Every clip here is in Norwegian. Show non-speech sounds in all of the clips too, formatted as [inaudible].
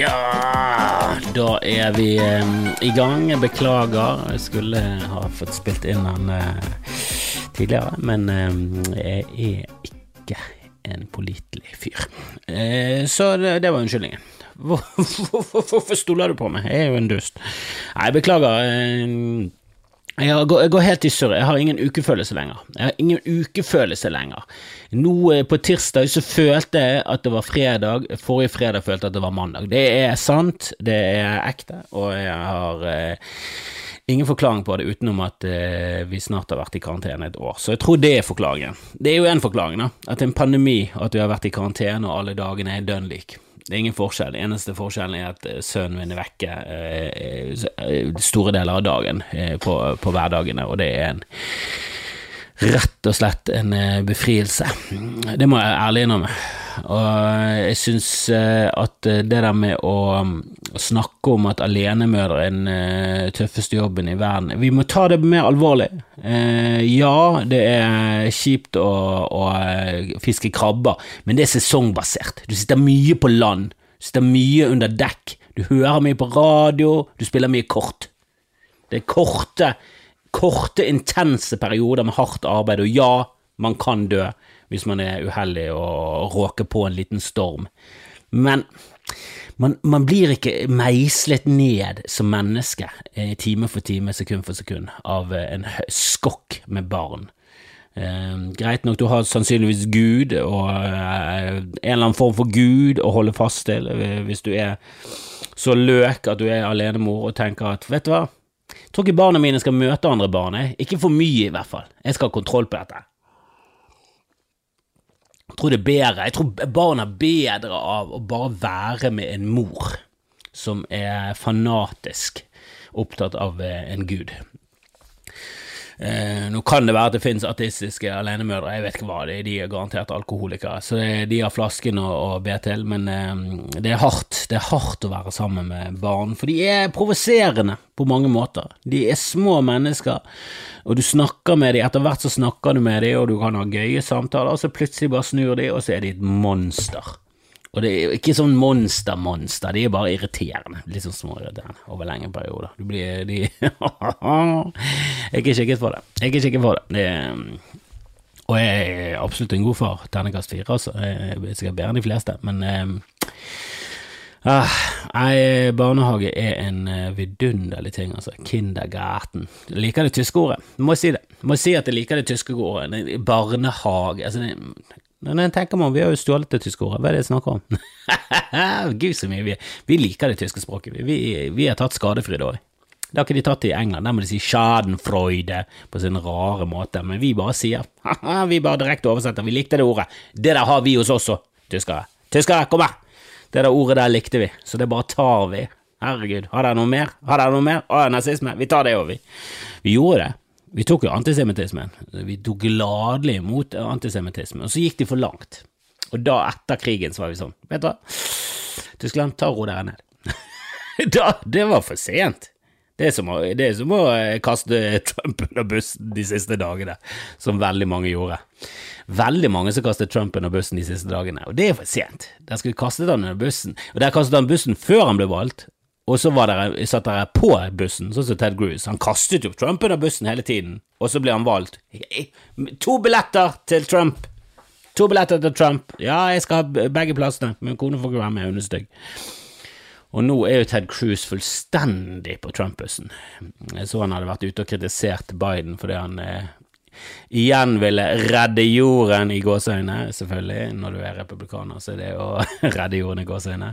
Ja, da er vi um, i gang. Beklager, jeg skulle ha fått spilt inn den uh, tidligere, men um, jeg er ikke en pålitelig fyr. Uh, så det, det var unnskyldningen. Hvorfor stoler du på meg? Jeg er jo en dust. Nei, beklager. eh, jeg går, jeg går helt i surr. Jeg har ingen ukefølelse lenger. Jeg har ingen ukefølelse lenger. Nå eh, på tirsdag så følte jeg at det var fredag, forrige fredag følte jeg at det var mandag. Det er sant, det er ekte, og jeg har eh, ingen forklaring på det utenom at eh, vi snart har vært i karantene et år. Så jeg tror det er forklaringen. Det er jo en forklaring, da. At det er en pandemi, og at vi har vært i karantene og alle dagene er dønn lik. Det er ingen forskjell. Eneste forskjellen er at eh, sønnen min er vekke eh, eh, store deler av dagen på, på hverdagene, og det er en rett og slett en eh, befrielse. Det må jeg ærlig innrømme. Og jeg syns eh, at det der med å, å snakke om at alenemødre er den eh, tøffeste jobben i verden Vi må ta det mer alvorlig. Eh, ja, det er kjipt å, å eh, fiske krabber, men det er sesongbasert. Du sitter mye på land, du sitter mye under dekk, du hører mye på radio, du spiller mye kort. Det er korte, korte, intense perioder med hardt arbeid, og ja, man kan dø hvis man er uheldig og råker på en liten storm, men man, man blir ikke meislet ned som menneske eh, time for time, sekund for sekund, av eh, en skokk med barn. Eh, greit nok, du har sannsynligvis Gud og eh, en eller annen form for Gud å holde fast til hvis du er så løk at du er alenemor og tenker at vet du hva, tror ikke barna mine skal møte andre barn, ikke for mye i hvert fall, jeg skal ha kontroll på dette. Jeg tror det er bedre, jeg tror barn er bedre av å bare være med en mor som er fanatisk opptatt av eh, en gud. Eh, nå kan det være at det finnes ateistiske alenemødre, jeg vet ikke hva det er, de er garantert alkoholikere, så det- de har flasken å, å be til, men eh, det er hardt, det er hardt å være sammen med barn, for de er provoserende på mange måter. De er små mennesker, og du snakker med dem, etter hvert så snakker du med dem, og du kan ha gøye samtaler, og så plutselig bare snur de, og så er de et monster. Og det er ikke sånn monster-monster, de er bare irriterende. Litt sånn småirriterende over lenge perioder. Du blir de [laughs] Jeg er ikke kikket for det. Jeg er ikke kikket for det. det er, og jeg er absolutt en god far. Ternekast fire, altså. Jeg er sikkert bedre enn de fleste, men eh, ah, nei, barnehage er en eh, vidunderlig ting, altså. Kindergarten. Jeg liker det tyske ordet. Må jeg si det. Må jeg si at jeg liker det tyske ordet. Barnehage. Altså, det, men jeg tenker meg om, vi har jo stjålet det tyske ordet, hva er det jeg snakker om? [laughs] Gud så mye vi, vi liker det tyske språket, vi, vi, har tatt skadefri òg. Det har ikke de tatt i England, der må de si schadenfreude på sin rare måte, men vi bare sier, vi bare direkte oversetter, vi likte det ordet, det der har vi hos oss også, tyskere. Tyskere, kom her! Det der ordet der likte vi, så det bare tar vi. Herregud, har dere noe mer? Har dere noe mer? Å, nazisme, vi tar det òg, vi. Vi gjorde det. Vi tok jo antisemittismen. Vi tok gladelig imot antisemittismen, og så gikk de for langt. Og da, etter krigen, så var vi sånn, vet du hva, Tyskland, ta ro dere ned. [laughs] da, det var for sent. Det er, som å, det er som å eh, kaste Trump under bussen de siste dagene, som veldig mange gjorde. Veldig mange som kastet Trump under bussen de siste dagene, og det er for sent. Der skulle kastet han under bussen, og der kastet han bussen før han ble valgt, og så dere, satt dere på bussen, sånn som Ted Cruz. Han kastet jo Trump under bussen hele tiden, og så ble han valgt. To billetter til Trump! To billetter til Trump. Ja, jeg skal ha begge plassene. Min kone får ikke være med, hun er stygg. Og nå er jo Ted Cruz fullstendig på Trump-bussen. Jeg så han hadde vært ute og kritisert Biden fordi han eh, igjen ville redde jorden i gåseøyne, selvfølgelig. Når du er republikaner, så er det å [laughs] redde jorden i gåseøyne.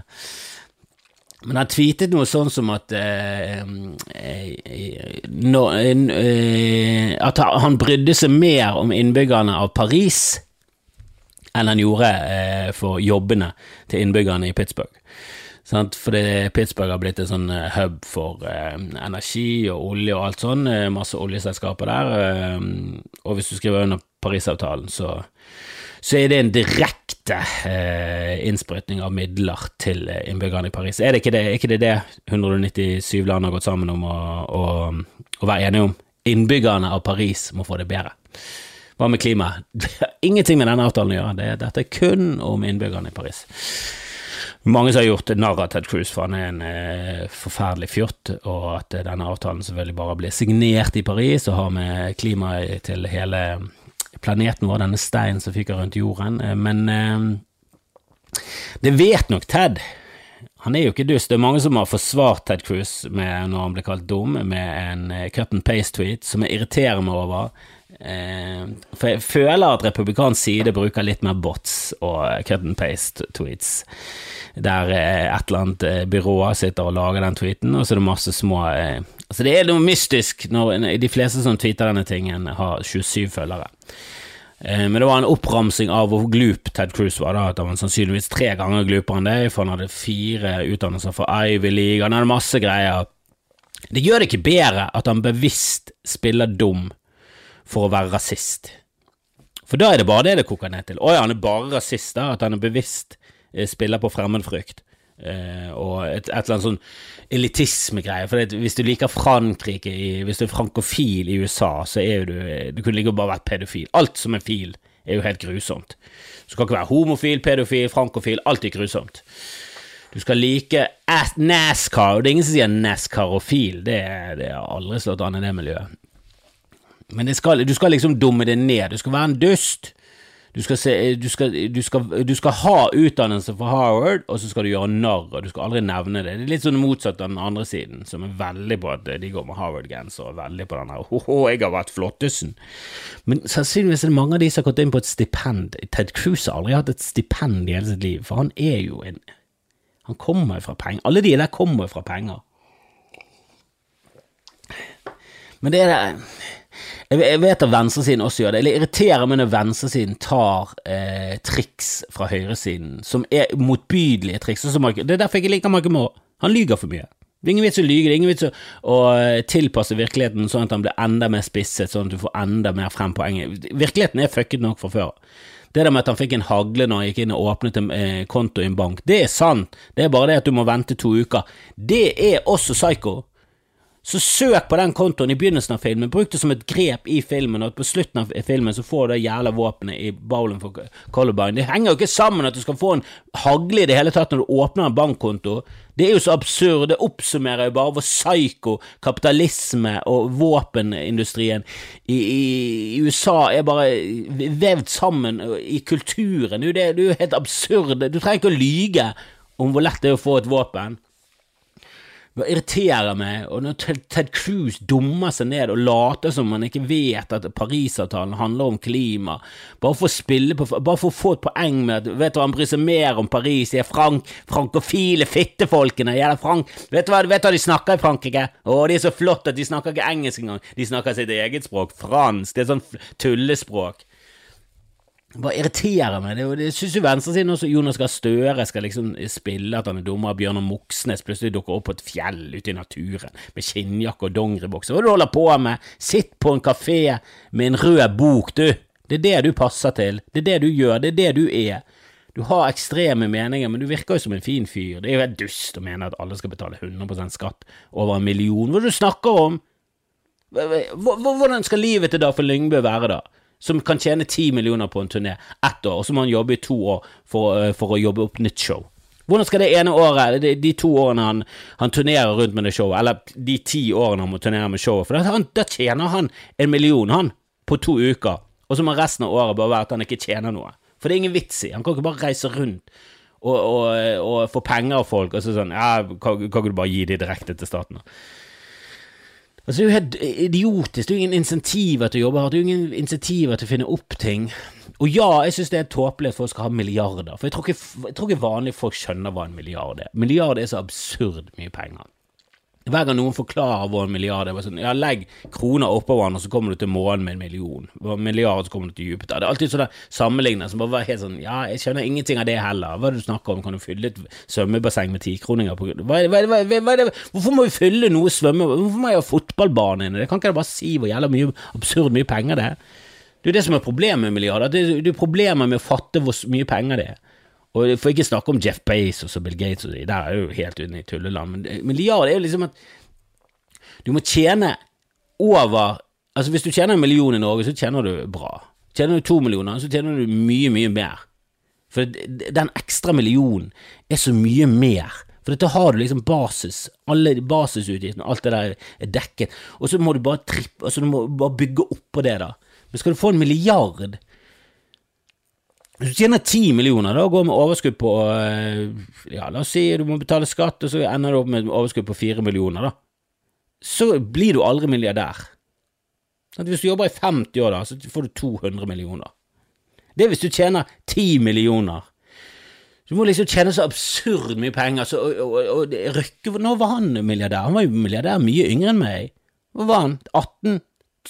Men han tweetet noe sånn som at eh, eh, no, eh, At han brydde seg mer om innbyggerne av Paris enn han gjorde eh, for jobbene til innbyggerne i Pittsburgh. Sant? Fordi Pittsburgh har blitt en sånn eh, hub for eh, energi og olje og alt sånn. Masse oljeselskaper der. og hvis du skriver under Parisavtalen, så, så er det en direkte eh, innsprøytning av midler til eh, innbyggerne i Paris. Er det ikke det, er ikke det, det 197 land har gått sammen om å, å, å være enige om? Innbyggerne av Paris må få det bedre. Hva med klimaet? [laughs] Det har ingenting med denne avtalen å gjøre. Det, dette er kun om innbyggerne i Paris. mange som har gjort narr av Ted Cruz, for han er en eh, forferdelig fjott, og at denne avtalen selvfølgelig bare blir signert i Paris og har med klimaet til hele planeten vår, denne steinen som fyker rundt jorden. Eh, men eh, det vet nok Ted. Han er jo ikke dust. Det er mange som har forsvart Ted Cruz med, når han ble kalt dum, med en eh, cut and paste-tweet som jeg irriterer meg over. For jeg føler at republikansk side bruker litt mer bots og cut and paste-tweets. Der et eller annet byrå sitter og lager den tweeten, og så er det masse små Altså Det er noe mystisk når de fleste som tweeter denne tingen, har 27 følgere. Men det var en oppramsing av hvor glup Ted Cruz var. da, at Han var sannsynligvis tre ganger glupere enn det, for han hadde fire utdannelser for Ivy League, han hadde masse greier. Det gjør det ikke bedre at han bevisst spiller dum for å være rasist. For da er det bare det det koker ned til. Å ja, han er bare rasist, da, at han er bevisst eh, spiller på fremmedfrykt. Eh, og et, et, eller annet sånn elitismegreie. For det, hvis du liker Frankrike, i, hvis du er frankofil i USA, så er du Du kunne like bare vært pedofil. Alt som er fil, er jo helt grusomt. Du kan ikke være homofil, pedofil, frankofil. Alt er grusomt. Du skal like NASCAR, og det er ingen som sier NASCAR-ofil. Det, det har aldri slått an i det miljøet. Men skal, du skal liksom dumme det ned. Du skal være en dust. Du skal, se, du, skal, du, skal, du skal, ha utdannelse fra Harvard, og så skal du gjøre narr, og du skal aldri nevne det. Det er litt sånn motsatt av den andre siden, som er veldig på at de går med Harvard-genser, og veldig på den her ho-ho, jeg har vært flottesen. Men sannsynligvis er det mange av de som har gått inn på et stipend. Ted Cruz har aldri hatt et stipend i hele sitt liv, for han er jo en Han kommer jo fra penger. Alle de der kommer jo fra penger. Men det er det jeg vet at venstresiden også gjør det. Eller irriterer meg når venstresiden tar eh, triks fra høyresiden, som er motbydelige triks. det er derfor jeg ikke liker Michael Moore. Han lyger for mye. Det er ingen vits å lyge, det er ingen vits å, å eh, tilpasse virkeligheten sånn at han blir enda mer spisset, sånn at du får enda mer frem poenget. Virkeligheten er fucket nok fra før. Det der med at han fikk en hagle når han gikk inn og åpnet en eh, konto i en bank, det er sant. Det er bare det at du må vente to uker. Det er også psycho. Så søk på den kontoen i begynnelsen av filmen, bruk det som et grep i filmen, og på slutten av filmen så får du det jævla våpenet i bowlen for Columbine. Det henger jo ikke sammen at du skal få en hagle i det hele tatt når du åpner en bankkonto. Det er jo så absurd, det oppsummerer jo bare hvor psyko kapitalisme og våpenindustrien i, i, i, USA er bare vevd sammen i kulturen. Det er jo helt absurd. Du trenger ikke å lyge om hvor lett det er å få et våpen. Det irriterer meg, og når Ted Cruz dummer seg ned og later som han ikke vet at Parisavtalen handler om klima, bare for å spille på, bare for å få et poeng med at vet du, hva, han bryr seg mer om Paris, de er frank, frankofile fittefolkene, jævla frank, vet du hva, vet du hva de snakker i Frankrike? Å, de er så flotte at de snakker ikke engelsk engang, de snakker sitt eget språk, fransk, det er sånn tullespråk bare irriterer meg. Det, det syns jo venstresiden også Jonas Gahr Støre skal liksom spille at han er dommer. Bjørnar Moxnes plutselig dukker opp på et fjell ute i naturen med skinnjakke og dongeribukse. Hva er det du holder på med? Sitt på en kafé med en rød bok, du. Det er det du passer til. Det er det du gjør. Det er det du er. Du har ekstreme meninger, men du virker jo som en fin fyr. Det er jo helt dust å mene at alle skal betale 100 skatt over en million. Hva er det du snakker om? Hvordan skal livet til Dagfinn Lyngbø være, da? Som kan tjene ti millioner på en turné ett år, og så må han jobbe i to år for, eh, for å jobbe opp nytt show. Hvordan skal det ene året, de, de to årene han, han, turnerer rundt med det showet, eller de ti årene han må turnere med showet, for da, da tjener han en million, han, på to uker, og så må resten av året bare være at han ikke tjener noe. For det er ingen vits i, han kan ikke bare reise rundt og, og, og få penger av folk, og så sånn, ja, kan, kan du bare gi de direkte til staten? Altså, det er jo helt idiotisk. Det er jo ingen insentiver til å jobbe hardt. Det er jo ingen insentiver til å finne opp ting. Og ja, jeg synes det er tåpelig at folk skal ha milliarder, for jeg tror, ikke, jeg ikke vanlige folk skjønner hva en milliard er. Milliard er så absurd mye penger. Hver gang noen forklarer en milliard er, bare sånn, ja, legg kroner oppå hverandre, så kommer du til månen med en million. Milliard, så kommer du til Jupiter. Det er alltid sånne sammenligninger som bare var helt sånn, ja, jeg skjønner ingenting av det heller. Hva er det du snakker om, kan du fylle et svømmebasseng med tikroninger på hva, hva, hva, Hvorfor må vi fylle noe svømme... Hvorfor må jeg ha fotballbane inne? Det kan ikke jeg bare si hvor jævla mye absurd mye penger det er. Det er jo det som er problemet med milliarder. Det er, det er problemet med å fatte hvor mye penger det er. Og får ikke snakke om Jeff Bezos og Bill Gates og de, der er jo helt inne i tulleland, men milliard er jo liksom at du må tjene over Altså Hvis du tjener en million i Norge, så tjener du bra. Tjener du to millioner, så tjener du mye, mye mer. For den ekstra millionen er så mye mer. For dette har du liksom basis, alle basisutgiftene, alt det der er dekket, og så må du bare trippe, altså du må bare bygge oppå det, da. Men skal du få en milliard Hvis du tjener ti millioner, da går med overskudd på eh, Ja, la oss si du må betale skatt, og så ender du opp med overskudd på fire millioner, da. Så blir du aldri milliardær. Hvis du jobber i 50 år, da, så får du 200 millioner. Det er hvis du tjener 10 millioner. Du må liksom tjene så absurd mye penger. Så, og, og, og Røkke, Nå var han milliardær? Han var jo milliardær mye yngre enn meg. Hva var han? 18?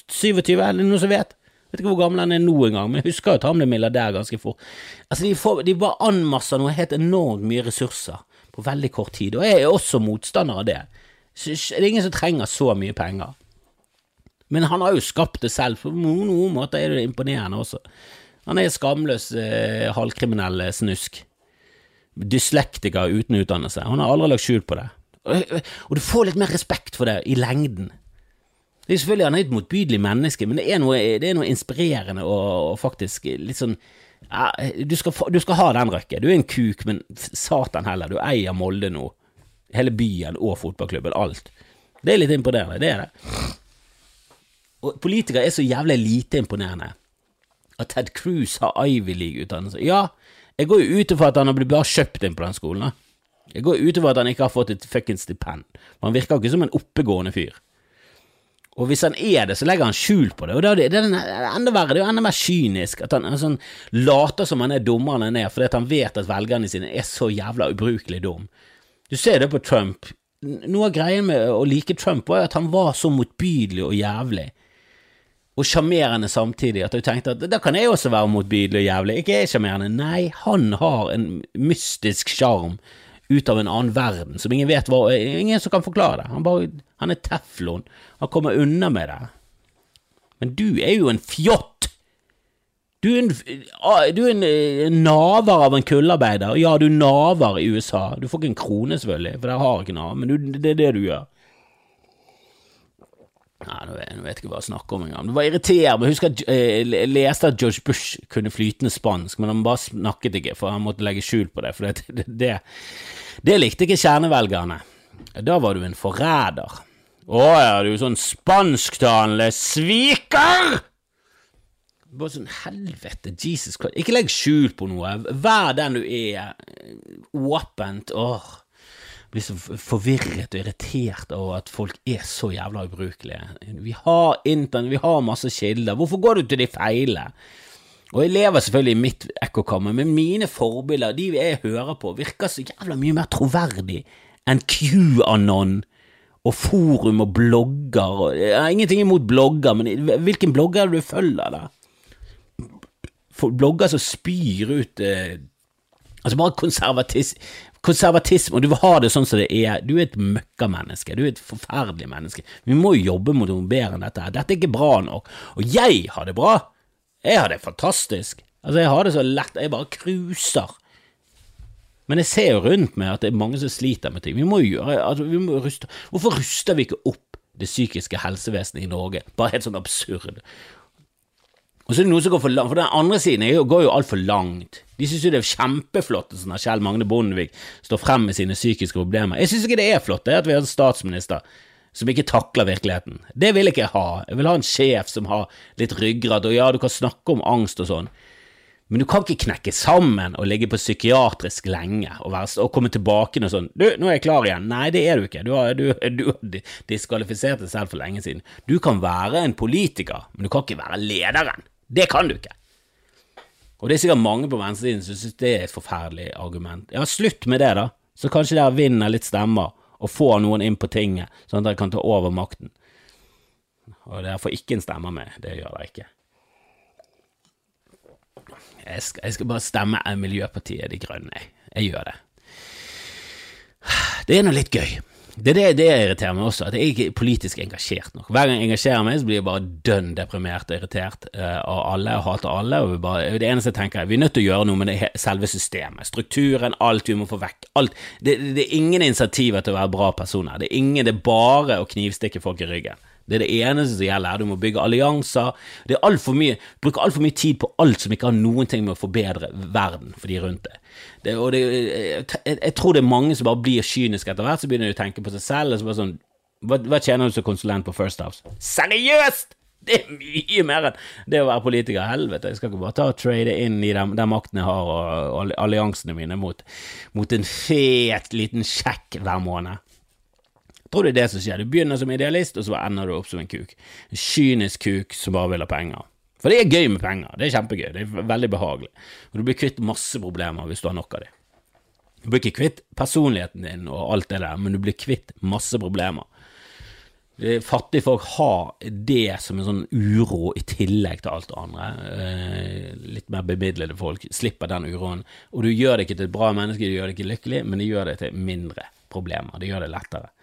27? Eller noen som vet? Vet ikke hvor gammel han er nå engang, men jeg husker jo at han ble milliardær ganske fort. Altså, de, får, de bare anmasser noe helt enormt mye ressurser på veldig kort tid, og jeg er også motstander av det. Det er ingen som trenger så mye penger. Men han har jo skapt det selv, på noen, noen måter er det imponerende også. Han er skamløs eh, halvkriminell eh, snusk. Dyslektiker uten utdannelse. Han har aldri lagt skjul på det. Og, og du får litt mer respekt for det i lengden. Det er selvfølgelig Han er et motbydelig menneske, men det er noe, det er noe inspirerende og, og, faktisk litt sånn ja, du, skal, du, skal, ha den, Røkke. Du er en kuk, men satan heller, du eier Molde nå. Hele byen og fotballklubben. Alt. Det er litt imponerende, det er det. Og politikere er så jævlig lite imponerende. At Ted Cruz har Ivy League-utdannelse. Ja, jeg går jo ut ifra at han har blitt bare kjøpt inn på den skolen. Jeg går ut ifra at han ikke har fått et fuckings stipend. Han virker ikke som en oppegående fyr. Og hvis han er det, så legger han skjul på det, og det er, det er enda verre, det er jo enda mer kynisk, at han, sånn, later som han er dummere enn han er, fordi han vet at velgerne sine er så jævla ubrukelig dum. Du ser det på Trump. Noe av greien med å like Trump var at han var så motbydelig og jævlig og sjarmerende samtidig, at du tenkte at da kan jeg også være motbydelig og jævlig. Ikke jeg sjarmerende. Nei, han har en mystisk sjarm ut av en annen verden som ingen vet hva Ingen som kan forklare det. Han, bare, han er teflon. Han kommer unna med det. Men du er jo en fjott! Du er en, du er en, en naver av en kullarbeider. Ja, du naver i USA. Du får ikke en krone, selvfølgelig, for der har ikke Nav, men du, det er det du gjør. Nei, nå vet, jeg ikke hva jeg snakker om engang. Det var irriterende. Jeg husker at jeg eh, leste at George Bush kunne flytende spansk, men han bare snakket ikke, for han måtte legge skjul på det. For det, det, det, det likte ikke kjernevelgerne. Da var du en forræder. Å ja, du er sånn spansktalende sviker! Bare sånn helvete, Jesus Christ. Ikke legg skjul på noe. Vær den du er. Åpent. Åh blir så forvirret og irritert over at folk er så jævla ubrukelige. Vi har internett, vi har masse kilder, hvorfor går du til de feile? Og jeg lever selvfølgelig i mitt ekkokammer, men mine forbilder, de jeg hører på, virker så jævla mye mer troverdig enn QAnon og forum og blogger. Jeg har ingenting imot blogger, men hvilken blogger er du følger, da? Blogger som spyr ut eh, Altså bare konservatisme konservatisme, og du vil ha det sånn som det er. Du er et møkkamenneske. Du er et forferdelig menneske. Vi må jo jobbe mot noe bedre enn dette. her. Dette er ikke bra nok. Og jeg har det bra. Jeg har det fantastisk. Altså, jeg har det så lett. Jeg bare cruiser. Men jeg ser jo rundt meg at det er mange som sliter med ting. Vi må jo gjøre altså, vi må ruste. Hvorfor ruster vi ikke opp det psykiske helsevesenet i Norge? Bare helt sånn absurd. Og så er det noe som går for langt, for den andre siden går jo altfor langt. De syns jo det er kjempeflott sånn at Kjell Magne Bondevik står frem med sine psykiske problemer. Jeg syns ikke det er flott det er at vi har en statsminister som ikke takler virkeligheten. Det vil jeg ikke ha. Jeg vil ha en sjef som har litt ryggrad, og ja, du kan snakke om angst og sånn, men du kan ikke knekke sammen og ligge på psykiatrisk lenge og, være, og komme tilbake og sånn Du, nå er jeg klar igjen. Nei, det er du ikke. Du har [laughs] diskvalifisert deg selv for lenge siden. Du kan være en politiker, men du kan ikke være lederen. Det kan du ikke. Og det er sikkert mange på venstresiden som synes det er et forferdelig argument. Ja, slutt med det, da, så kanskje dere vinner litt stemmer og får noen inn på tinget, sånn at dere kan ta over makten. Og dere får ikke en stemme med, det gjør dere ikke. Jeg skal, jeg skal bare stemme Miljøpartiet De Grønne, jeg. Gjør det. Det er nå litt gøy. Det, er det, det irriterer meg også, at jeg ikke er politisk engasjert nok. Hver gang jeg engasjerer meg, så blir jeg bare dønn deprimert og irritert uh, av alle og hater alle. og bare, Det eneste jeg tenker er vi er nødt til å gjøre noe med det, selve systemet, strukturen, alt vi må få vekk. alt. Det, det, er ingen insentiver til å være bra personer. Det er ingen, det er bare å knivstikke folk i ryggen. Det er det eneste som gjelder. Du må bygge allianser. Det er alt for mye, bruker altfor mye tid på alt som ikke har noen ting med å forbedre verden for de rundt det. det, det jeg, jeg, tror det er mange som bare blir kyniske etter hvert, så begynner de å tenke på seg selv. og så bare sånn, hva, hva tjener du som konsulent på First House? Seriøst! Det er mye mer enn det å være politiker. Helvete, jeg skal ikke bare ta og trade inn i den, den makten jeg har, og, og alliansene mine mot, mot en fet liten sjekk hver måned. Tror det er det som skjer. Du begynner som idealist, og så ender du opp som en kuk. En kynisk kuk som bare vil ha penger. For det er gøy med penger. Det er kjempegøy. Det er veldig behagelig. Og du blir kvitt masse problemer hvis du har nok av dem. Du blir ikke kvitt personligheten din og alt det der, men du blir kvitt masse problemer. Fattige folk har det som en sånn uro i tillegg til alt det andre. Eh, litt mer bemidlede folk slipper den uroen. Og du gjør det ikke til et bra menneske, du gjør det ikke lykkelig, men det gjør det til mindre problemer. Det gjør det lettere.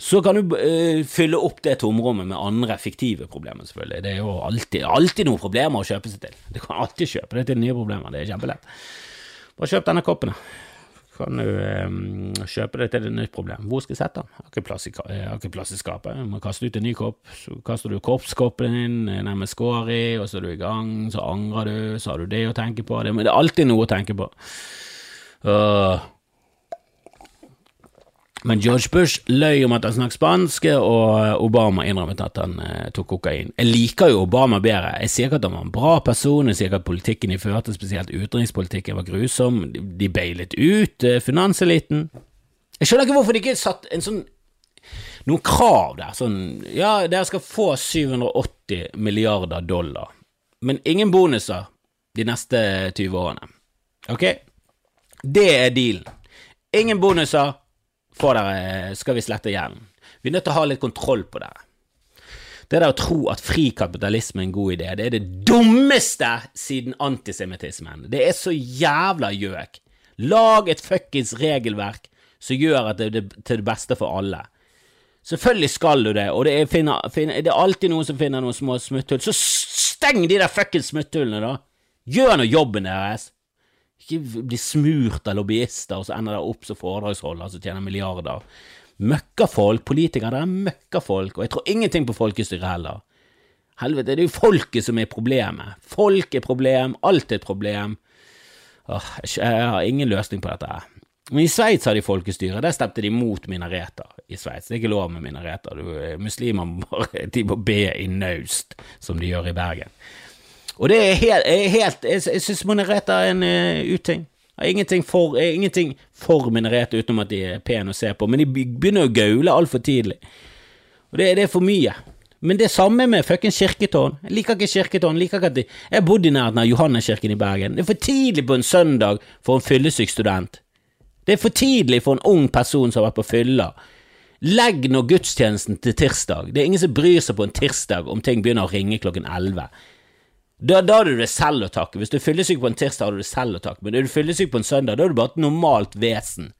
Så kan du uh, fylle opp det tomrommet med andre fiktive problemer, selvfølgelig. Det er jo alltid, alltid noen problemer å kjøpe seg til. Du kan alltid kjøpe deg til nye problemer, det er kjempelett. Bare kjøp denne koppen. Kan du um, kjøpe deg til et nytt problem. Hvor skal jeg sette den? Jeg har ikke plass i, har ikke plass i skapet. Jeg må kaste ut en ny kopp. Så kaster du korpskoppen din nærmest skår i, og så er du i gang. Så angrer du, så har du det å tenke på. Det, men det er alltid noe å tenke på. Uh, men George Bush løy om at han snakket spansk, og Obama innrømmet at han eh, tok kokain. Jeg liker jo Obama bedre. Jeg sier ikke at han var en bra person, jeg sier ikke at politikken de førte, spesielt utenrikspolitikken, var grusom. De beilet ut eh, finanseliten. Jeg skjønner ikke hvorfor de ikke satt en sånn noen krav der, sånn ja, dere skal få 780 milliarder dollar, men ingen bonuser de neste 20 årene. Ok? Det er dealen. Ingen bonuser, får dere, skal vi slette gjelden. Vi er nødt til å ha litt kontroll på dere. Det der å tro at fri kapitalisme er en god idé, det er det dummeste siden antisemittismen. Det er så jævla gjøk. Lag et fuckings regelverk som gjør at det er til det beste for alle. Selvfølgelig skal du det, og det er, finner, finner, det er alltid noen som finner noen små smutthull. Så steng de der fuckings smutthullene, da! Gjør nå jobben deres! Ikke bli smurt av lobbyister, og så ender det opp som foredragsholder som tjener milliarder. Møkkafolk, politikere, det er møkkafolk, og jeg tror ingenting på folkestyret heller. Helvete, det er jo folket som er problemet. Folk er problem, alt er et problem. Åh, jeg har ingen løsning på dette. Men i Sveits har de folkestyre, der stemte de mot minareter i Sveits. Det er ikke lov med minareter, muslimer må bare be i naust, som de gjør i Bergen. Og det er helt, helt Jeg, jeg syns Minarete er en uh, uting. Jeg har ingenting for, ingenting for Minarete utenom at de er pene å se på, men de begynner å gaule altfor tidlig. Og det, det, er for mye. Men det samme med fuckings kirketårn. Jeg liker ikke kirketårn. liker ikke at de, Jeg bodde i nærheten av Johanneskirken i Bergen. Det er for tidlig på en søndag for en fyllesyk student. Det er for tidlig for en ung person som har vært på fylla. Legg nå gudstjenesten til tirsdag. Det er ingen som bryr seg på en tirsdag om ting begynner å ringe klokken elleve. Da, da har du det selv å takke. Hvis du er fyllesyk på en tirsdag, har du det selv å takke. Men er du fyllesyk på en søndag, da er du bare et normalt vesen.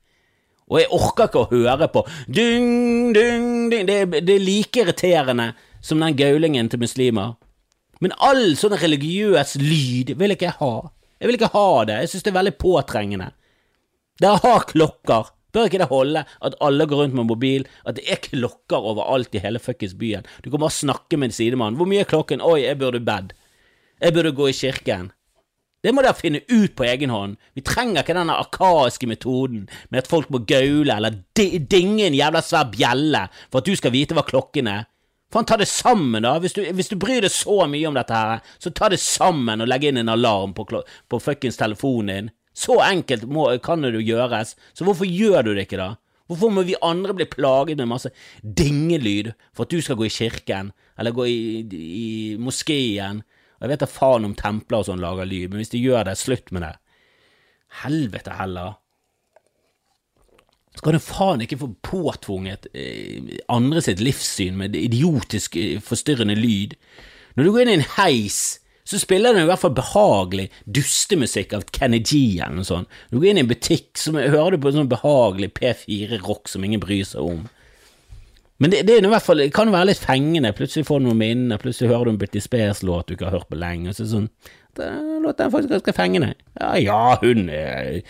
Og jeg orker ikke å høre på dung, dung, dung. Det, det, er like irriterende som den gaulingen til muslimer. Men all sånn religiøs lyd vil ikke jeg ha. Jeg vil ikke ha det. Jeg synes det er veldig påtrengende. Dere har klokker. Bør ikke det holde at alle går rundt med mobil, at det er klokker overalt i hele fuckings byen? Du kan bare snakke med en sidemann. Hvor mye er klokken? Oi, jeg burde bed. Jeg burde gå i kirken. Det må dere finne ut på egen hånd. Vi trenger ikke denne arkaiske metoden med at folk må gaule eller dinge en jævla svær bjelle for at du skal vite hva klokken er. Faen, ta det sammen, da. Hvis du, hvis du, bryr deg så mye om dette her, så ta det sammen og legg inn en alarm på, på fuckings telefonen din. Så enkelt må, kan det jo gjøres. Så hvorfor gjør du det ikke, da? Hvorfor må vi andre bli plaget med masse dingelyd for at du skal gå i kirken, eller gå i, i moskeen, jeg vet da faen om templer og sånn lager lyd, men hvis de gjør det, slutt med det. Helvete heller. Skal du faen ikke få påtvunget eh, andre sitt livssyn med idiotisk eh, forstyrrende lyd? Når du går inn i en heis, så spiller den i hvert fall behagelig dustemusikk av Kenny G eller noe sånt. Når du går inn i en butikk, så hører du på en sånn behagelig P4-rock som ingen bryr seg om. Men det, det, fall, det, kan være litt fengende. Plutselig får du noen minner, plutselig hører du en Britney Spears-låt du ikke har hørt på lenge. Og så sånn, Den låten er faktisk ganske fengende. Ja, ja, hun er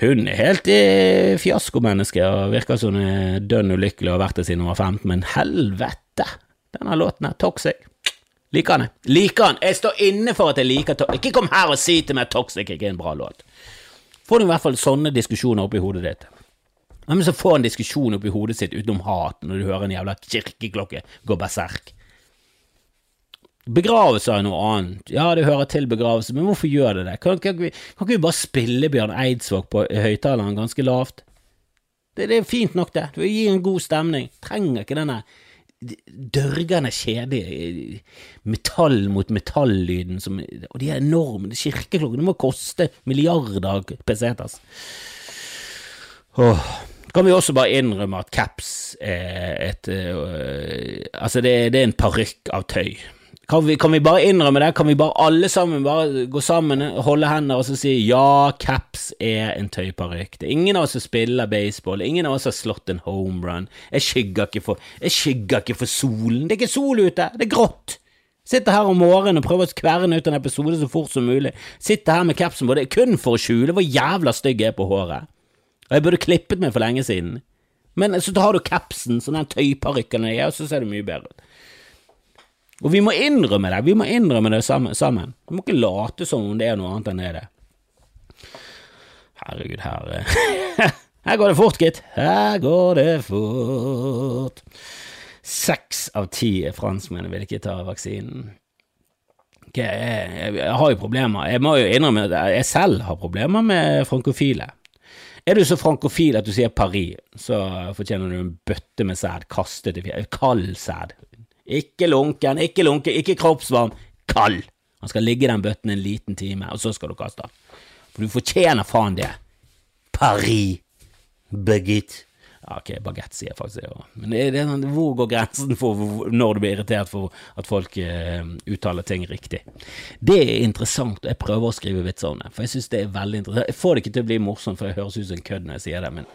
hun er helt eh, fiaskomenneske og virker som hun er dønn ulykkelig og har vært det siden hun var 15, men helvete! Denne låten er Toxic. Liker han det? Liker han. Jeg står inne for at jeg liker Toxic. Ikke kom her og si til meg at Toxic ikke er en bra låt. Får du i hvert fall sånne diskusjoner oppi hodet ditt. Men så får en diskusjon oppi hodet sitt utenom hat når du hører en jævla kirkeklokke gå berserk. Begravelse er noe annet. Ja, det hører til begravelse, men hvorfor gjør det det? Kan, kan, kan, ikke vi bare spille Bjørn Eidsvåg på høyttaleren ganske lavt? Det, det, er fint nok, det. Det gir en god stemning. Trenger ikke denne dørgende kjedelige metall mot metall-lyden Og de er enorme kirkeklokkene må koste milliarder pesetas. Åh. Kan vi også bare innrømme at caps er et øh, Altså, det, det er en parykk av tøy. Kan vi, kan vi, bare innrømme det? Kan vi bare alle sammen bare gå sammen, holde hender og så si ja, caps er en tøyparykk. Det er ingen av oss som spiller baseball, ingen av oss har slått en homerun. Jeg skygger ikke for, jeg skygger ikke for solen. Det er ikke sol ute, det er grått. Sitter her om morgenen og prøver å kverne ut en episode så fort som mulig. Sitter her med capsen på, det er kun for å skjule hvor jævla stygg jeg er på håret. Og jeg burde klippet meg for lenge siden. Men så har du capsen, sånn den tøyparykken jeg er, og så ser du mye bedre ut. Og vi må innrømme det, vi må innrømme det sammen. Vi må ikke late som om det er noe annet enn det er det. Herregud, her [laughs] Her går det fort, gitt. Her går det fort. Seks av ti franskmenn vil ikke ta vaksinen. Jeg, har jo problemer. Jeg må jo innrømme at jeg selv har problemer med frankofile. Er du så frankofil at du sier Paris, så fortjener du en bøtte med sæd kastet i fjellet. Kald sæd. Ikke lunken, ikke lunken, ikke kroppsvarm. Kald! Han skal ligge i den bøtten en liten time, og så skal du kaste. For du fortjener faen det. Paris. Baguette. Ja, ok, bagett sier jeg faktisk det òg. Men det, det, hvor går grensen for når du blir irritert for at folk uh, uttaler ting riktig? Det er interessant, og jeg prøver å skrive vitser om det, for jeg synes det er veldig interessant. Jeg får det ikke til å bli morsomt, for det høres ut som en kødd når jeg sier det, men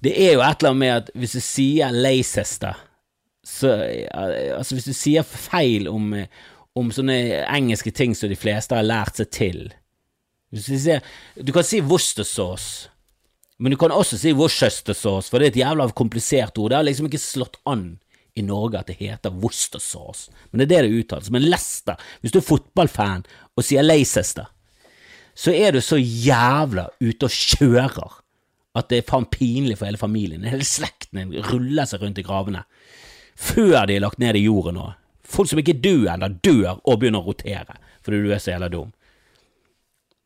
det er jo et eller annet med at hvis du sier Leicester så Altså, hvis du sier feil om, om sånne engelske ting som de fleste har lært seg til Hvis du, sier, du kan si Worcestershire, men du kan også si Worcestersaus, for det er et jævla komplisert ord. Det har liksom ikke slått an i Norge at det heter Worcestersaus, men det er det det uttales. Men Leicester, hvis du er fotballfan og sier Leicester, så er du så jævla ute og kjører at det er faen pinlig for hele familien. Hele slekten ruller seg rundt i gravene før de er lagt ned i jorden nå. Folk som ikke dør ennå, dør og begynner å rotere fordi du er så jævla dum.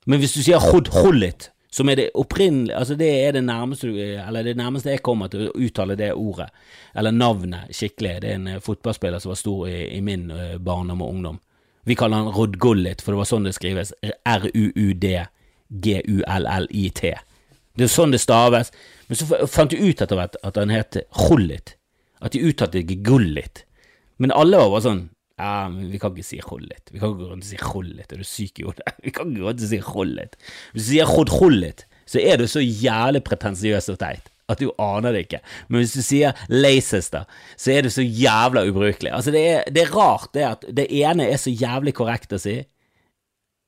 Men hvis du sier hod hollit, som er det opprinnelige Altså, det er det nærmeste Eller det nærmeste jeg kommer til å uttale det ordet, eller navnet, skikkelig. Det er en eh, fotballspiller som var stor i, i min uh, barndom og ungdom. Vi kaller han Rod Gullit, for det var sånn det skrives. R-u-u-d-g-u-l-l-i-t. Det er sånn det staves. Men så fant de ut etter hvert at han het Hollit at de uttalte ikke gullit. Men alle var bare sånn ja, men vi kan ikke si hullet. Vi kan ikke gå rundt og si hullet. Er du syk i hodet? [laughs] Vi kan ikke gå rundt og si hullet. Hvis du sier hod så er du så jævlig pretensiøs og teit at du aner det ikke. Men hvis du sier Leicester, så er du så jævla ubrukelig. Altså, det er, det er rart det at det ene er så jævlig korrekt å si,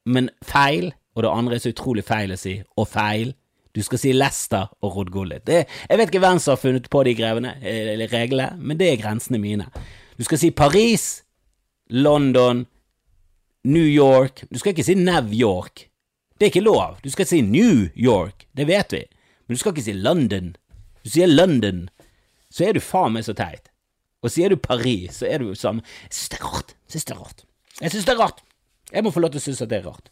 men feil, og det andre er så utrolig feil å si, og feil. Du skal si Lester og Rod Gullit. Jeg vet ikke hvem som har funnet på de grevene, eller reglene, men det er grensene mine. Du skal si Paris, London, New York Du skal ikke si New York. Det er ikke lov. Du skal si New York. Det vet vi. Men du skal ikke si London. Du sier London, så er du faen meg så teit. Og sier du Paris, så er du samme Jeg syns det er rart. Jeg syns det er rart. Jeg syns det er rart. Jeg må få lov til å synes at det er rart.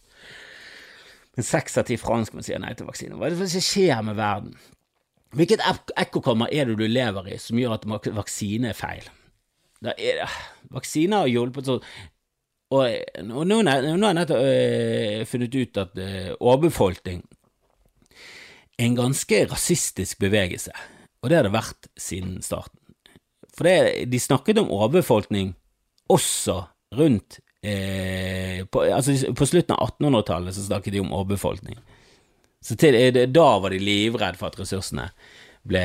Men seks av ti franskmenn sier nei til vaksine. Hva er det som skjer med verden? Hvilket ekkokammer er det du lever i som gjør at vaksine er feil? Da Er, vaksine har hjulpet sånn og, og nå, har jeg nettopp øh, funnet ut at øh, overbefolkning er en ganske rasistisk bevegelse, og det har det vært siden starten. For det, de snakket om overbefolkning også rundt øh, på, altså på slutten av 1800-tallet så snakket de om overbefolkning. Så til, da var de livredde for at ressursene ble,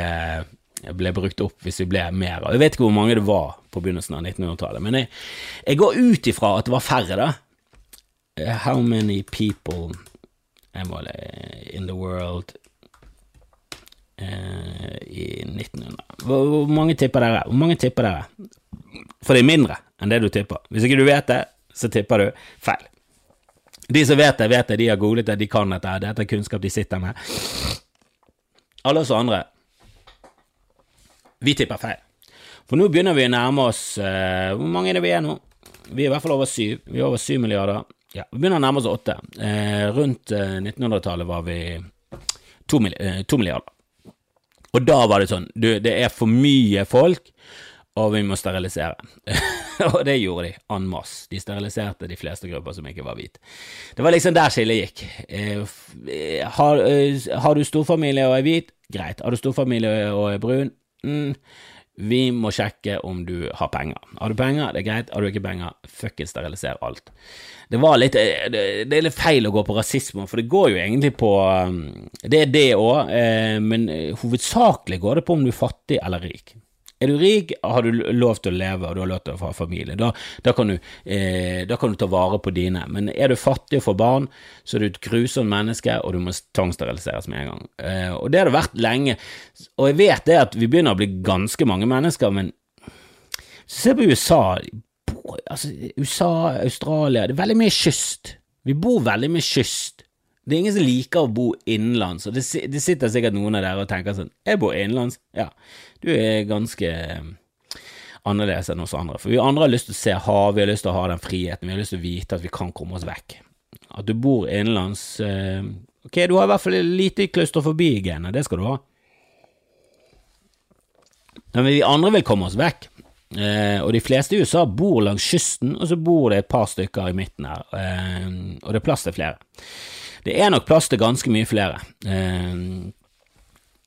ble brukt opp hvis vi ble mer. Jeg vet ikke hvor mange det var på begynnelsen av 1900-tallet, men jeg, jeg går ut ifra at det var færre, da. Eh, how many people in the world uh, i 1900 hvor, hvor, mange tipper dere? Hvor mange tipper dere? For det er mindre enn det du tipper. Hvis ikke du vet det, så tipper du feil. De som vet det, vet det, de har googlet det, de kan dette, dette er kunnskap de sitter med. Alle oss andre, vi tipper feil. For nå begynner vi å nærme oss uh, Hvor mange er det vi er nå? Vi er i hvert fall over syv. Vi er over syv milliarder. Ja, vi begynner å nærme oss åtte. Uh, rundt uh, 1900-tallet var vi to, to milliarder. Og da var det sånn Du, det er for mye folk, og vi må sterilisere. [laughs] og det gjorde de en masse. De steriliserte de fleste grupper som ikke var hvite. Det var liksom der skillet gikk. Eh, eh har, eh, har, du storfamilie og er hvit? Greit. Har du storfamilie og er brun? Mm. Vi må sjekke om du har penger. Har du penger, det er greit. Har du ikke penger, fuckings steriliser alt. Det litt eh, det, er litt feil å gå på rasisme, for det går jo egentlig på Det er det òg, men hovedsakelig går det på om du er fattig eller rik. Er du rik, har du lov til å leve, og du har lov til å få familie. Da, da, kan du, eh, da, kan du, ta vare på dine. Men er du fattig og får barn, så er du et grusomt menneske, og du må tvangssteriliseres med en gang. Eh, og det har det vært lenge. Og jeg vet det at vi begynner å bli ganske mange mennesker, men se på USA. Altså, USA, Australia, det er veldig mye kyst. Vi bor veldig mye kyst. Det er ingen som liker å bo innenlands, og det, det sitter sikkert noen av dere og tenker sånn Jeg bor innenlands. Ja, du er ganske eh, annerledes enn oss andre. For vi andre har lyst til å se hav, vi har lyst til å ha den friheten, vi har lyst til å vite at vi kan komme oss vekk. At du bor innenlands eh, Ok, du har i hvert fall lite klaustrofobi i genet, det skal du ha. Men vi andre vil komme oss vekk. Eh, og de fleste i USA bor langs kysten, og så bor det et par stykker i midten her, eh, og det er plass til flere. Det er nok plass til ganske mye flere.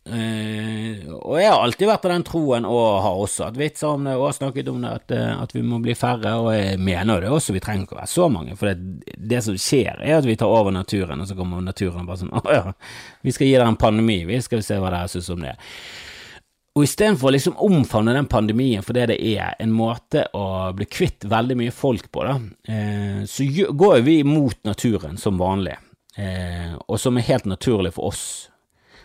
Uh, og jeg har alltid vært på den troen, og har også hatt vitser om det, og har snakket om det, at, uh, at, vi må bli færre, og jeg mener det også, vi trenger ikke å være så mange, for det, det, som skjer, er at vi tar over naturen, og så kommer naturen bare sånn, [laughs] å ja, vi skal gi dere en pandemi, vi skal se hva dere synes om det. Og istedenfor å liksom omfavne den pandemien for det det er, en måte å bli kvitt veldig mye folk på, da, så går vi mot naturen som vanlig eh, og som er helt naturlig for oss.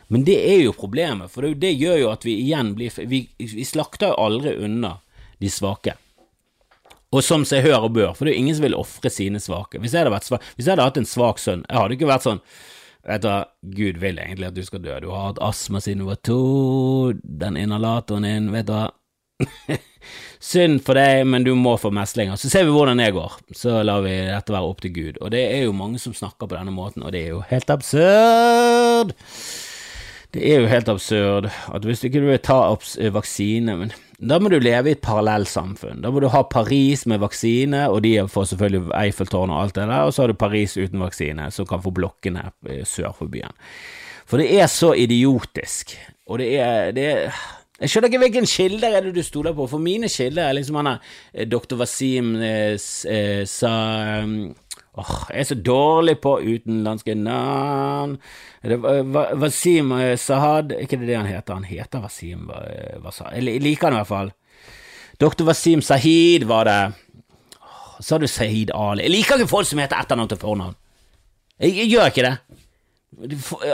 Men det er jo problemet, for det, gjør jo at vi igjen blir Vi, vi slakter jo aldri unna de svake. Og som seg hør og bør, for det er jo ingen som vil ofre sine svake. Hvis jeg, hadde vært svak, hvis jeg hadde hatt en svak sønn, jeg hadde ikke vært sånn Vet du hva, Gud vil egentlig at du skal dø, du har hatt astma siden du var to, den inhalatoren din, vet du hva [laughs] Synd for deg, men du må få meslinger. Så ser vi hvordan det går. Så lar vi dette være opp til Gud. Og det er jo mange som snakker på denne måten, og det er jo helt absurd. Det er jo helt absurd at hvis du ikke vil ta opp vaksine men Da må du leve i et parallellsamfunn. Da må du ha Paris med vaksine, og de får selvfølgelig Eiffeltårnet og alt det der, og så har du Paris uten vaksine, som kan få blokkene sør for byen. For det er så idiotisk, og det er, det er jeg skjønner ikke hvilken kilder er det du stoler på, for mine kilder er liksom han der eh, Wasim eh, eh, sa um, Åh, jeg er så dårlig på utenlandske navn. Wasim Sahad Er ikke det det han heter? Han heter Wasim Eller Jeg liker han i hvert fall. Doktor Wasim Sahid var det. Sa du Sahid Ali? Jeg liker ikke folk som heter etternavn til fornavn. Jeg, jeg gjør ikke det.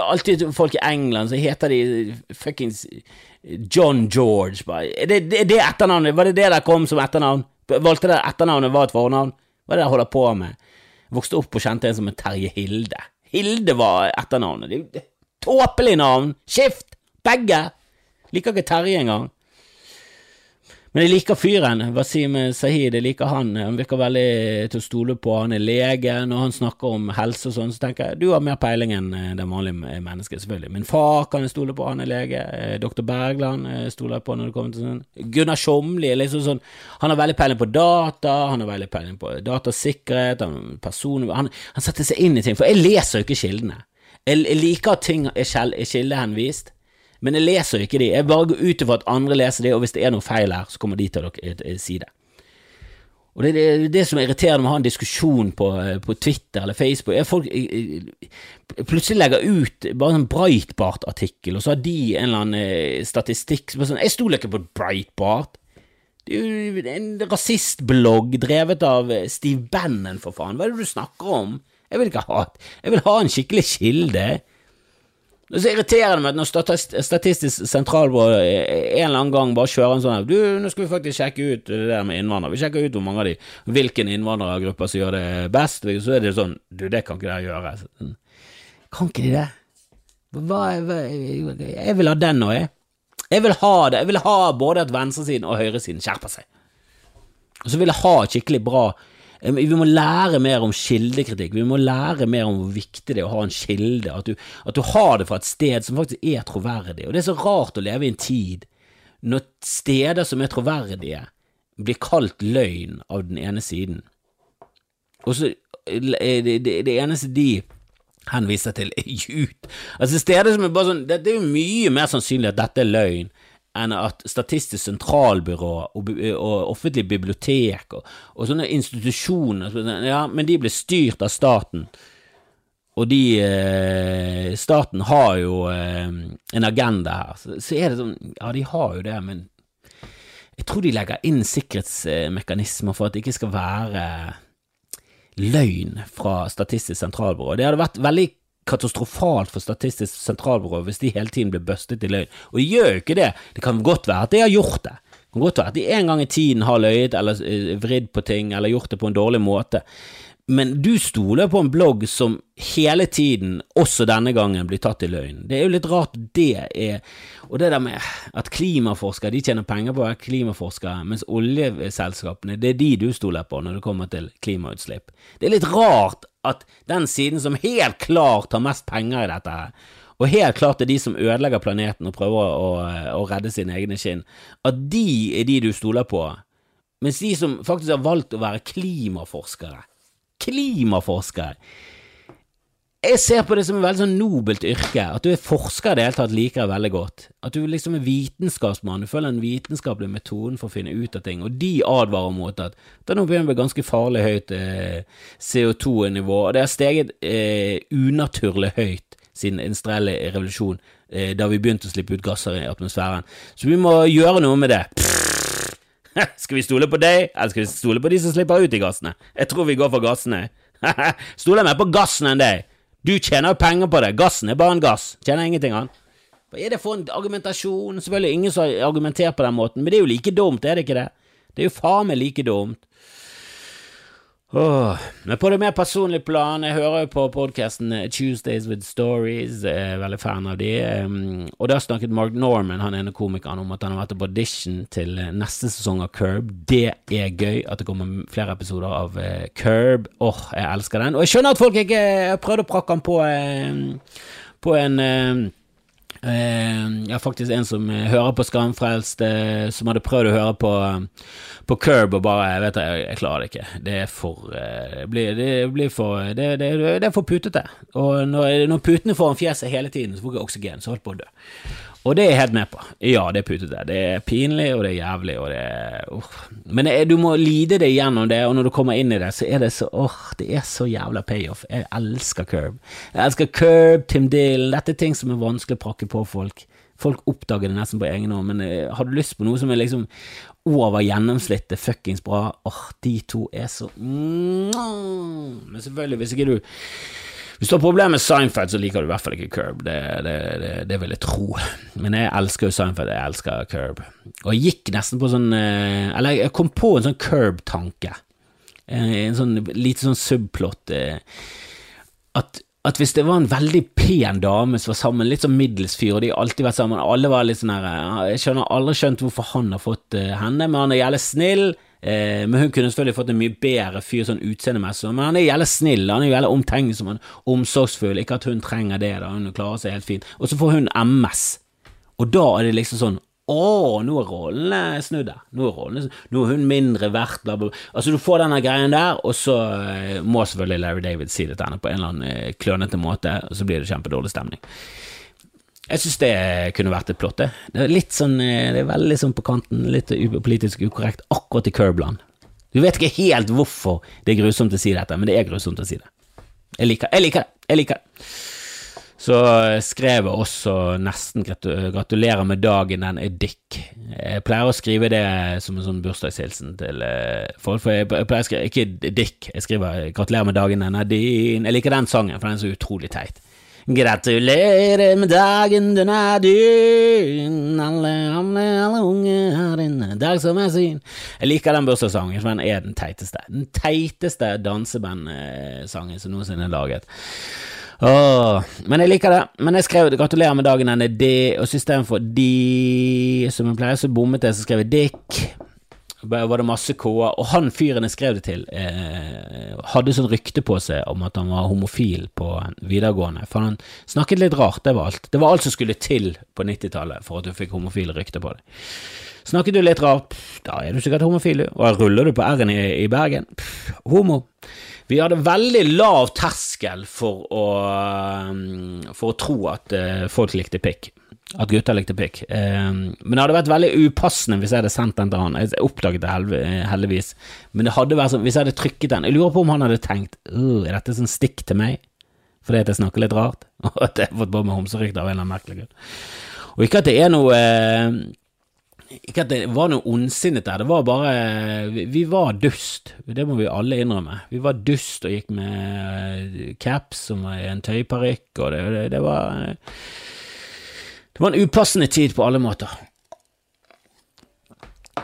Alltid folk i England så heter de fuckings John George. Er det, det, det etternavnet? Var det det der kom som etternavn? Valgte dere etternavnet var et fornavn? Hva er det dere holder på med? Vokste opp og kjente en som en Terje Hilde. Hilde var etternavnet. Tåpelig navn! Skift! Begge! Liker ikke Terje engang. Men jeg liker fyren. Wasim Sahid, jeg liker han. Han virker veldig til å stole på. Han er lege. Når han snakker om helse og sånn, så tenker jeg du har mer peiling enn eh, det vanlige mennesket, selvfølgelig. Min far kan jeg stole på, han er lege. Eh, Doktor Bergland eh, stoler jeg på når det kommer til sånn. Gunnar Sjomli liksom sånn Han har veldig peiling på data, han har veldig peiling på datasikkerhet, han, person, han, han setter seg inn i ting. For jeg leser jo ikke kildene. Jeg, jeg liker at ting er kildehenvist. Men jeg leser ikke de. Jeg bare går ut ifra at andre leser de, og hvis det er noe feil her, så kommer de til å si det. Og det er det, som er irriterende med å ha en diskusjon på, på Twitter eller Facebook, er folk plutselig legger ut bare en Breitbart-artikkel, og så har de en eller annen eh, statistikk som er sånn Jeg stoler ikke på Breitbart. Det er jo en rasistblogg drevet av Steve Bannon, for faen. Hva er det du snakker om? Jeg vil ikke ha Jeg vil ha en skikkelig kilde. Det er så irriterende med at når Statistisk sentralbyrå en eller annen gang bare kjører en sånn Du, nå skal vi faktisk sjekke ut det der med innvandrere. Vi sjekker ut hvor mange av de, hvilken innvandrergruppe som gjør det best. Så er det sånn Du, det kan ikke dere gjøre. Sånn. Kan ikke de det? Hva, hva, jeg vil ha den nå, jeg. Jeg vil ha det. Jeg vil ha både at venstresiden og høyresiden skjerper seg. Og så vil jeg ha skikkelig bra vi må lære mer om kildekritikk. Vi må lære mer om hvor viktig det er å ha en kilde. At du, at du har det fra et sted som faktisk er troverdig. Og det er så rart å leve i en tid når steder som er troverdige, blir kalt løgn av den ene siden. Og så det, det, det eneste de henviser til, er Jut. Altså steder som er bare sånn Det, det er jo mye mer sannsynlig at dette er løgn enn at Statistisk sentralbyrå og, og offentlige bibliotek og, og, sånne institusjoner Ja, men de blir styrt av staten. Og de eh, Staten har jo eh, en agenda her. Så, så, er det sånn Ja, de har jo det, men jeg tror de legger inn sikkerhetsmekanismer for at det ikke skal være løgn fra Statistisk sentralbyrå. Det hadde vært veldig katastrofalt for Statistisk sentralbyrå hvis de hele tiden blir bustet i løgn. Og de gjør jo ikke det. Det kan godt være at de har gjort det. Det kan godt være at de en gang i tiden har løyet eller eh, vridd på ting eller gjort det på en dårlig måte. Men du stoler på en blogg som hele tiden, også denne gangen, blir tatt i løgn. Det er jo litt rart det er Og det der med at klimaforskere de tjener penger på å være klimaforskere, mens oljeselskapene, det er de du stoler på når det kommer til klimautslipp. Det er litt rart at den siden som helt klart har mest penger i dette her, og helt klart er de som ødelegger planeten og prøver å, å redde sine egne skinn, at de er de du stoler på, mens de som faktisk har valgt å være klimaforskere Klimaforskere jeg ser på det som et veldig sånn nobelt yrke. At du er forsker i det hele tatt liker jeg veldig godt. At du liksom er vitenskapsmann, du følger en vitenskapelig metode for å finne ut av ting, og de advarer mot at det nå begynner å bli ganske farlig høyt eh, CO2-nivå, og det har steget eh, unaturlig høyt siden industrielle revolusjon, eh, da vi begynte å slippe ut gasser i atmosfæren. Så vi må gjøre noe med det. [laughs] skal vi stole på deg, eller skal vi stole på de som slipper ut de gassene? Jeg tror vi går for gassene. [laughs] Stoler mer på gassen enn deg. Du tjener jo penger på det. Gassen er bare en gass. Tjener ingenting annet. Hva er det for en argumentasjon? Selvfølgelig ingen som har argumentert på den måten, men det er jo like dumt, er det ikke det? Det er jo faen meg like dumt. Oh. Men på det mer personlige plan, jeg hører jo på podkasten eh, Tuesdays with Stories, jeg er veldig fan av de, um, og da snakket Mark Norman, han ene komikeren, om at han har vært på audition til eh, neste sesong av Curb. Det er gøy at det kommer flere episoder av Curb. Åh, oh, jeg elsker den. Og jeg skjønner at folk ikke prøvde å prakke den på, uh, på en uh, Eh, jeg har faktisk en som eh, hører på Skamfrelst, eh, som hadde prøvd å høre på, på Curb og bare Jeg vet jeg, jeg klarer det ikke. Det er for Det blir, det blir for det, det, det, er for putete. Og når, når putene får en fjeset hele tiden, så får jeg oksygen, så holdt på å dø. Og det er jeg helt med på. Ja, det er putete. Det er pinlig, og det er jævlig, og det er uh. Men er, du må lide deg gjennom det, og når du kommer inn i det, så er det så åh, uh, det er så jævla payoff. Jeg elsker Curb. Jeg elsker Curb, Tim Dylan, dette er ting som er vanskelig å prakke på folk. Folk oppdager det nesten på egen hånd, men uh, har du lyst på noe som er liksom over gjennomsnittet fuckings bra, åh, de to er så mm, Men selvfølgelig, hvis ikke du hvis du har problemer med Seinfeld, så liker du i hvert fall ikke Curb. Det, det, det, det, vil jeg tro. Men jeg elsker jo Seinfeld, jeg elsker Curb. Og jeg gikk nesten på sånn eh, Eller jeg kom på en sånn Curb-tanke. En, sånn lite sånn subplot. Eh, at, at hvis det var en veldig pen dame som var sammen, litt sånn middels fyr, og de har alltid vært sammen, alle var litt sånn her Jeg skjønner aldri skjønt hvorfor han har fått henne, men han er jævlig snill. Eh, men hun kunne selvfølgelig fått en mye bedre fyr sånn utseendemessig. Men han er jævlig snill, han er jævlig omtenksom, omsorgsfull. Ikke at hun trenger det, da, hun klarer seg helt fint. Og så får hun MS, og da er det liksom sånn å, nå er rollene snudd der. Nå er, rollene, nå er hun mindre verdt, bla, bla. Altså, du får denne greien der, og så uh, må selvfølgelig Larry David si det til henne på en eller annen uh, klønete måte, og så blir det kjempedårlig stemning. Jeg syns det kunne vært et plott, det. er litt sånn, eh, det er veldig sånn på kanten, litt politisk ukorrekt, akkurat i Curbland. Du vet ikke helt hvorfor det er grusomt å si dette, men det er grusomt å si det. Jeg liker, jeg liker det. Jeg liker det. Så skrev jeg også nesten gratulerer med dagen, den er dick. Jeg pleier å skrive det som en sånn bursdagshilsen til eh, folk, for jeg pleier å skrive ikke dick, jeg skriver gratulerer med dagen, den er din. Jeg liker den sangen, for den er så utrolig teit. Gratulerer med dagen, den er din, alle, alle, alle unge har en dag som er sin. Jeg liker den bursdagssangen, for den er den teiteste. Den teiteste dansebandsangen som noensinne er laget. Åh, men jeg liker det. Men jeg skrev 'gratulerer med dagen', den er D, og istedenfor de, som jeg pleier, så bommet jeg, så skrev jeg Dick var det masse K-er, og han fyren jeg skrev det til, eh, hadde sånn rykte på seg om at han var homofil på videregående, for han snakket litt rart, det var alt. Det var alt som skulle til på 90-tallet for at du fikk homofile rykter på deg. Snakket du litt rart, da er du sikkert homofil, og ruller du på R-en i, i, Bergen, pff, homo. Vi hadde veldig lav terskel for å, mm, for å tro at uh, folk likte pikk at gutter likte pikk. Um, men det hadde vært veldig upassende hvis jeg hadde sendt den til han. Jeg oppdaget det heldigvis. Men det hadde vært sånn, hvis jeg hadde trykket den Jeg lurer på om han hadde tenkt er dette sånn stikk til meg? Fordi at jeg snakker litt rart? [laughs] Og at jeg har fått på meg homserykter av en eller annen merkelig grunn. Og ikke at det er noe uh, Ikke at det var noe ondsinnet der, det var bare vi, vi, var dust. Det må vi alle innrømme. Vi var dust og gikk med caps som var i en tøyparykk, og det, det, det var uh, det var en upassende tid på alle måter.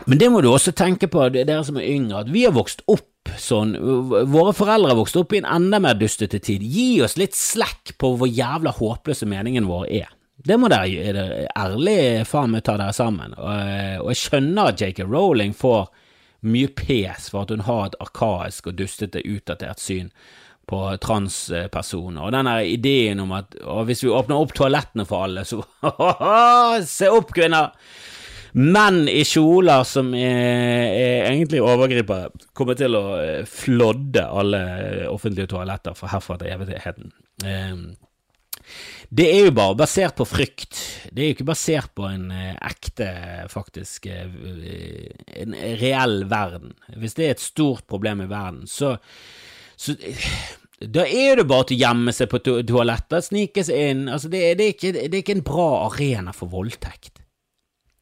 Men det må du også tenke på, dere som er yngre, at vi har vokst opp sånn, våre foreldre har vokst opp i en enda mer dustete tid. Gi oss litt slekk på hvor jævla håpløse meningen vår er. Det må dere det ærlig faen meg ta dere sammen, og jeg skjønner at JK Rowling får mye pes for at hun har et arkaisk og dustete, utdatert syn på transpersoner. Og den ideen om at hvis vi åpner opp toalettene for alle, så [laughs] Se opp, kvinner! Menn i kjoler som er, er egentlig overgripere, kommer til å eh, flodde alle offentlige toaletter fra herfra til evigheten. Ehm, det er jo bare basert på frykt. Det er jo ikke basert på en eh, ekte, faktisk, eh, en reell verden. Hvis det er et stort problem i verden, så så da er det bare til å gjemme seg på to toalettet, snike seg inn. Altså, det, det, er ikke, det, er ikke, en bra arena for voldtekt.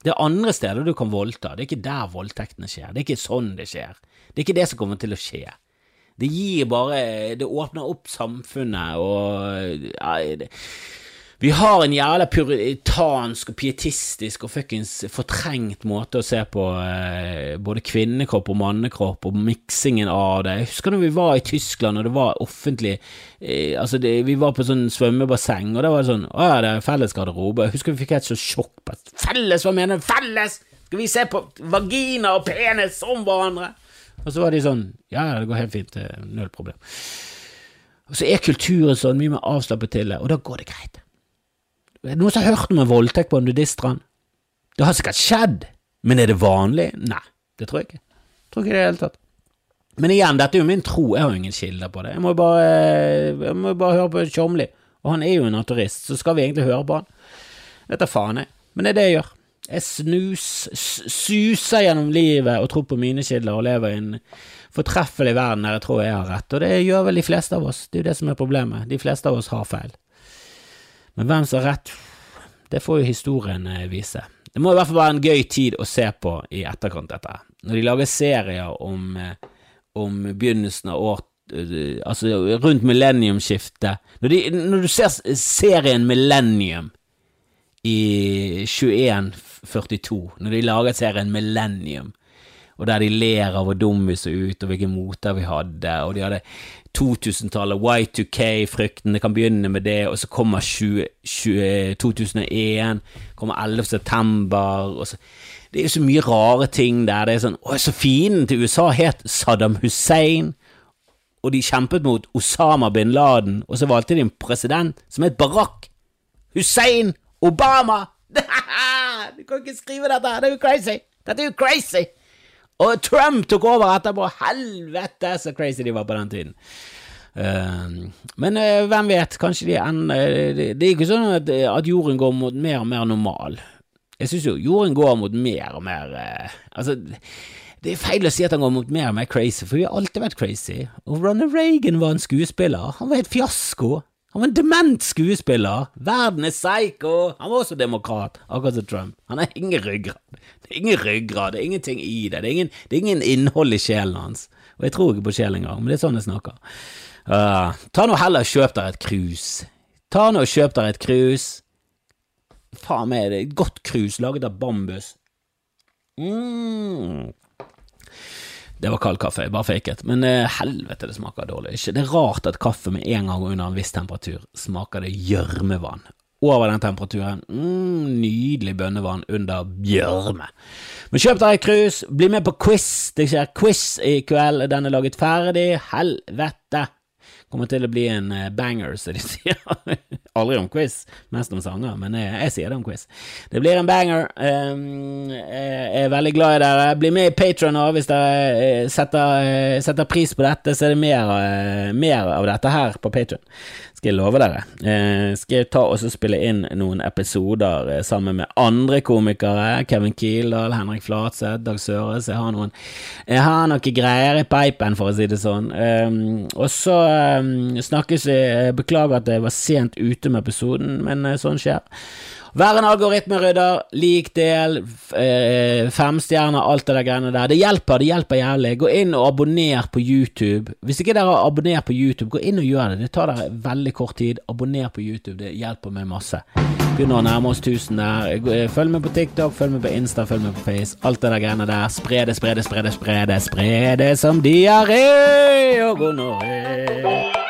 Det er andre steder du kan voldta, det er ikke der voldtektene skjer. Det er ikke sånn det skjer. Det er ikke det som kommer til å skje. Det gir bare Det åpner opp samfunnet og ja, det, vi har en jævla puritansk og pietistisk og fuckings fortrengt måte å se på eh, både kvinnekropp og mannekropp og miksingen av det. Jeg husker da vi var i Tyskland og det var offentlig eh, Altså, det, vi var på sånn svømmebasseng, og da var det sånn Å ja, det er felles garderobe. Jeg husker vi fikk et så sjokk på Felles, hva mener du? Felles! Skal vi se på vagina og penis som hverandre? Og så var de sånn Ja, det går helt fint. Null problem. Og så er kulturen sånn mye mer avslappet til det, og da går det greit. Er det noen som har hørt om en voldtekt på en nudiststrand? Det har sikkert skjedd, men er det vanlig? Nei, det tror jeg ikke. Jeg tror ikke det i det hele tatt. Men igjen, dette er jo min tro, jeg har ingen kilder på det. Jeg må jo bare, jeg må bare høre på Tjomli, og han er jo en naturist, så skal vi egentlig høre på han. Vet da faen, jeg. Men det er det jeg gjør. Jeg snus, suser gjennom livet og tror på mine kilder og lever i en fortreffelig verden der jeg tror jeg har rett, og det gjør vel de fleste av oss. Det er jo det som er problemet. De fleste av oss har feil. Men hvem som har rett, det får jo historien eh, vise. Det må i hvert fall være en gøy tid å se på i etterkant, dette. Når de lager serier om, eh, om begynnelsen av år eh, Altså rundt millenniumsskiftet når, når, du ser serien Millennium i 2142, når de lager serien Millennium, og der de ler av hvor dum vi så ut, og hvilke moter vi hadde, og de hadde 2000-tallet, Y2K-frykten, det kan begynne med det, og så kommer 20, 20, 2001, kommer 11. september, og så Det er jo så mye rare ting der. Det er sånn Å, så fienden til USA het Saddam Hussein, og de kjempet mot Osama bin Laden, og så valgte de en president som het Barack Hussein Obama! [laughs] du kan ikke skrive dette, det er jo crazy! Dette er jo crazy! Og Trump tok over etterpå! Helvete, så crazy de var på den tiden. Uh, men uh, hvem vet, kanskje de ender uh, det, det, er ikke sånn at, at, jorden går mot mer og mer normal. Jeg syns jo jorden går mot mer og mer uh, Altså, det er feil å si at han går mot mer og mer crazy, for vi har alltid vært crazy. Og Ronald Reagan var en skuespiller. Han var helt fiasko. Han var en dement skuespiller. Verden er psycho. Han var også demokrat, akkurat som Trump. Han har ingen ryggrad. Det er ingen ryggrad, det er ingenting i det. Det er ingen, det er ingen innhold i sjelen hans. Og jeg tror ikke på sjel engang, men det er sånn jeg snakker. Uh, ta nå heller og kjøp deg et cruise Ta nå og kjøp deg et krus. Faen meg, det er et godt krus laget av bambus. Mm. Det var kald kaffe, jeg bare faket. Men eh, helvete, det smaker dårlig. Det er rart at kaffe med en gang under en viss temperatur smaker det gjørmevann. Over den temperaturen, mm, nydelig bønnevann under gjørme. Men kjøp deg krus, bli med på quiz. Det skjer quiz i kveld. Den er laget ferdig. Helvete! Kommer til å bli en eh, banger, som de [laughs] sier. Aldri om quiz, mest om sanger, men jeg, jeg, sier det om quiz. Det blir en banger. Um, jeg er veldig glad i dere. Bli med i Patron hvis dere eh, setter, eh, setter, pris på dette, så er det mer, mer av dette her på Patron skal jeg love dere. Eh, skal jeg ta og spille inn noen episoder eh, sammen med andre komikere. Kevin Kildahl, Henrik Flatseth, Dag Søres. Jeg har noen Jeg har noen greier i peipen, for å si det sånn. Eh, og så eh, snakkes vi. Beklager at jeg var sent ute med episoden, men eh, sånn skjer. Vær en algoritmerydder, lik del, eh, femstjerner, alt det der greiene der. Det hjelper, det hjelper jævlig. Gå inn og abonner på YouTube. Hvis ikke dere har abonnert på YouTube, gå inn og gjør det. Det tar dere veldig kort tid. Abonner på YouTube, det hjelper meg masse. Begynner å nærme oss 1000 der. Eh, følg med på TikTok, følg med på Insta, følg med på Face. Alt det der greiene der. Spre det, spre det, spre det, spre det, spre det som diaré og gonoré.